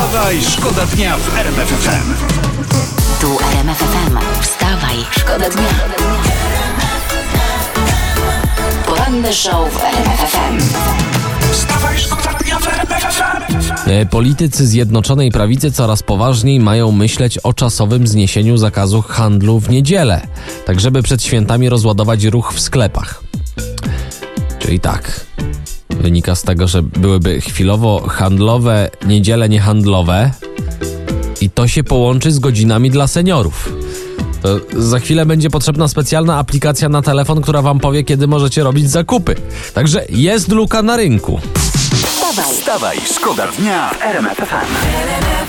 Wstawaj, szkoda dnia w RMF FM. Tu RMF FM. Wstawaj, szkoda dnia. Poranny show w RMF FM. Wstawaj, szkoda dnia w RMF FM. E, Politycy Zjednoczonej Prawicy coraz poważniej mają myśleć o czasowym zniesieniu zakazu handlu w niedzielę, tak żeby przed świętami rozładować ruch w sklepach. Czyli tak, wynika z tego, że byłyby chwilowo handlowe, niedziele niehandlowe i to się połączy z godzinami dla seniorów. To za chwilę będzie potrzebna specjalna aplikacja na telefon, która wam powie, kiedy możecie robić zakupy. Także jest luka na rynku. Wstawaj, Wstawaj, szkoda dnia w RMF FM.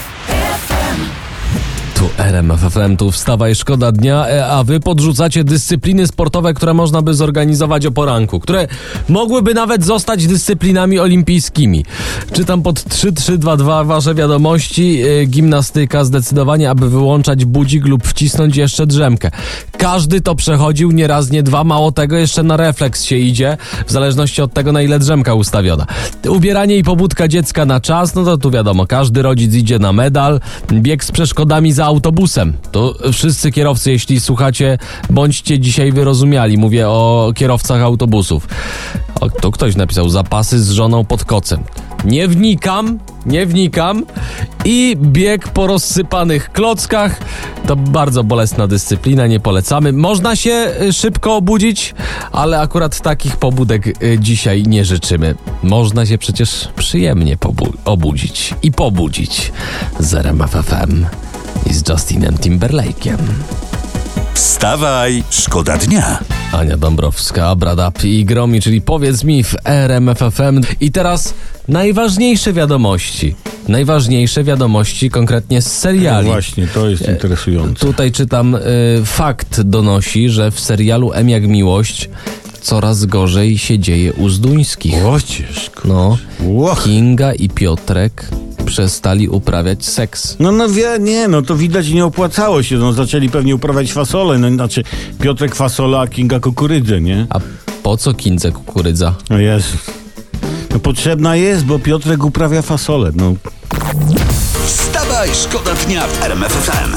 Tu RMF FM, tu wstawaj, szkoda dnia, e, a wy podrzucacie dyscypliny sportowe, które można by zorganizować o poranku, które mogłyby nawet zostać dyscyplinami olimpijskimi. Czytam pod 3322 wasze wiadomości, e, gimnastyka zdecydowanie, aby wyłączać budzik lub wcisnąć jeszcze drzemkę. Każdy to przechodził, nie raz, nie dwa, mało tego, jeszcze na refleks się idzie, w zależności od tego, na ile drzemka ustawiona. Ubieranie i pobudka dziecka na czas, no to tu wiadomo, każdy rodzic idzie na medal, bieg z przeszkodami za autobusem. To wszyscy kierowcy, jeśli słuchacie, bądźcie dzisiaj wyrozumiali. Mówię o kierowcach autobusów. O, to ktoś napisał zapasy z żoną pod kocem. Nie wnikam, nie wnikam. I bieg po rozsypanych klockach. To bardzo bolesna dyscyplina, nie polecamy. Można się y, szybko obudzić, ale akurat takich pobudek y, dzisiaj nie życzymy. Można się przecież przyjemnie obudzić i pobudzić z RMF FM i z Justinem Timberlake'iem. Wstawaj, szkoda dnia. Ania Dąbrowska, Bradap i Gromi, czyli powiedz mi w RMF FM. I teraz najważniejsze wiadomości. Najważniejsze wiadomości konkretnie z seriali. No Właśnie, to jest interesujące. Tutaj czytam, y, fakt donosi, że w serialu M jak miłość coraz gorzej się dzieje u Zduńskich. Łocież. No, Łoch. Kinga i Piotrek przestali uprawiać seks. No, no wie, nie, no to widać nie opłacało się. No, zaczęli pewnie uprawiać fasolę. No, znaczy Piotrek fasola, a Kinga kukurydzę, nie? A po co Kindze kukurydza? No jest. No potrzebna jest, bo Piotrek uprawia fasolę. No, Wstawaj, szkoda dnia w RMF FM.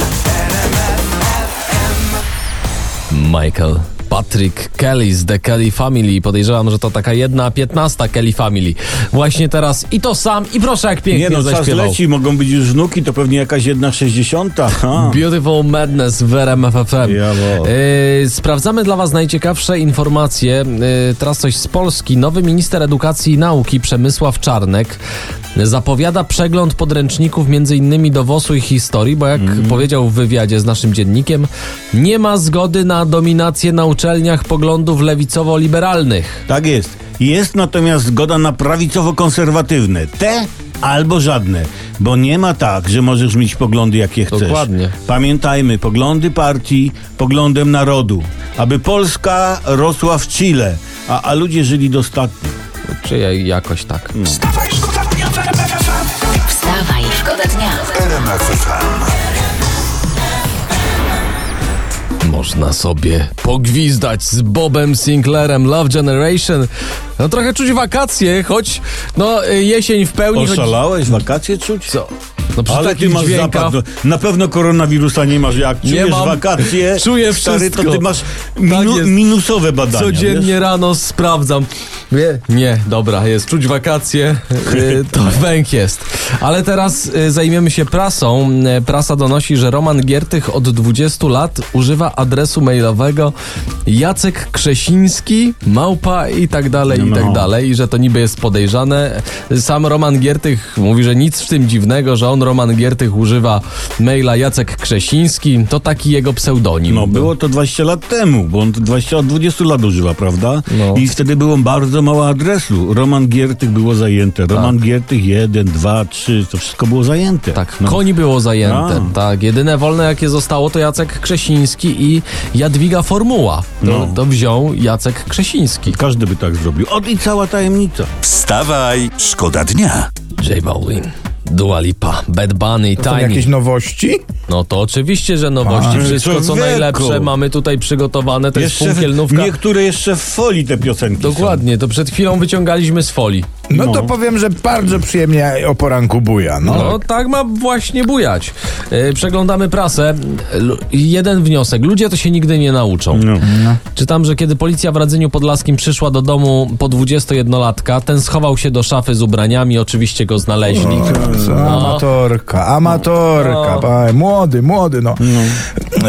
Michael Patrick Kelly z The Kelly Family. Podejrzewam, że to taka jedna piętnasta Kelly Family. Właśnie teraz i to sam, i proszę jak pięknie nie no, czas zaśpiewał. leci, mogą być już wnuki, to pewnie jakaś jedna sześćdziesiąta. Ha. Beautiful Madness w RMF FM. Jawohl. Yy, sprawdzamy dla Was najciekawsze informacje. Yy, teraz coś z Polski. Nowy minister edukacji i nauki Przemysław Czarnek zapowiada przegląd podręczników m.in. do WOS-u i historii, bo jak Mhm. powiedział w wywiadzie z naszym dziennikiem, nie ma zgody na dominację na uczelniach poglądów lewicowo-liberalnych. Tak jest. Jest natomiast zgoda na prawicowo-konserwatywne. Te albo żadne. Bo nie ma tak, że możesz mieć poglądy jakie chcesz. Dokładnie. Pamiętajmy, poglądy partii poglądem narodu. Aby Polska rosła w Chile, a, a ludzie żyli dostatnio. Czy ja- jakoś tak. Wstawaj, Można sobie pogwizdać z Bobem Sinclairem Love Generation. No trochę czuć wakacje, choć no jesień w pełni. Choć, Oszalałeś? Wakacje czuć? co? No Ale ty masz dźwiękach. zapad. No, Na pewno koronawirusa nie masz. Jak Nie czujesz mam. wakacje, Czuję stary, wszystko. to ty masz Tak minu, jest. minusowe badania. Codziennie wiesz? rano sprawdzam. Nie, nie, dobra, jest czuć wakacje, y, to węch jest. Ale teraz y, zajmiemy się prasą. Y, Prasa donosi, że Roman Giertych od 20 lat używa adresu mailowego Jacek Krzesiński, małpa i tak dalej, i No. tak dalej, i że to niby jest podejrzane. Sam Roman Giertych mówi, że nic w tym dziwnego, że on, Roman Giertych, używa maila Jacek Krzesiński, to taki jego pseudonim. No, było to 20 lat temu, bo on to 20 od 20 lat używa, prawda? No. I wtedy było bardzo mało adresu. Roman Giertych było zajęte. Roman Giertych 1, 2, 3, to wszystko było zajęte. Tak, No. koni było zajęte. A. Tak, jedyne wolne jakie zostało to Jacek Krzesiński i Jadwiga Formuła. To, No. to wziął Jacek Krzesiński. Każdy by tak zrobił. Od i cała tajemnica. Wstawaj, szkoda dnia. J Balwin. Dua Lipa, Bad Bunny, Są Tiny. jakieś nowości? No to oczywiście, że nowości. Wszystko co człowieku. najlepsze mamy tutaj przygotowane. To jest Jeszcze w, funkielnówka. niektóre jeszcze w folii te piosenki Dokładnie, to przed chwilą wyciągaliśmy z folii. No, to No. powiem, że bardzo przyjemnie o poranku buja. No. No tak ma właśnie bujać. E, Przeglądamy prasę. Lu- Jeden wniosek. Ludzie to się nigdy nie nauczą. No. Czytam, że kiedy policja w Radzeniu Podlaskim przyszła do domu po 21-latka, ten schował się do szafy z ubraniami, oczywiście go znaleźli. Co, Amatorka, amatorka. No. Młody, młody, no.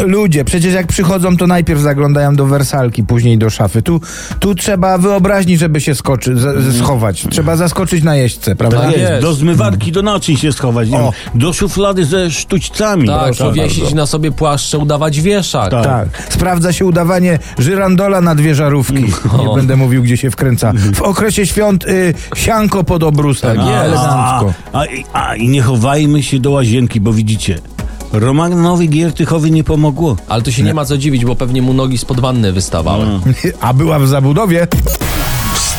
Ludzie, przecież jak przychodzą, to najpierw zaglądają do wersalki, później do szafy. Tu, tu trzeba wyobraźni, żeby się skoczy, schować. Trzeba zaskoczyć na jeźdźce, prawda? Tak Jest, do zmywarki, do naczyń się schować, nie O. do szuflady ze sztućcami. Tak, Proszę powiesić bardzo. na sobie płaszcze, udawać wieszak. Tak. Tak. Sprawdza się udawanie żyrandola na dwie żarówki. Nie będę mówił, gdzie się wkręca. W okresie świąt y, sianko pod obrusem. Tak. Elegancko. A, a, i- a i nie chowajmy się do łazienki, bo widzicie, Romanowi Giertychowi nie pomogło. Ale tu się nie ma co dziwić, bo pewnie mu nogi spod wanny wystawały. A była w zabudowie.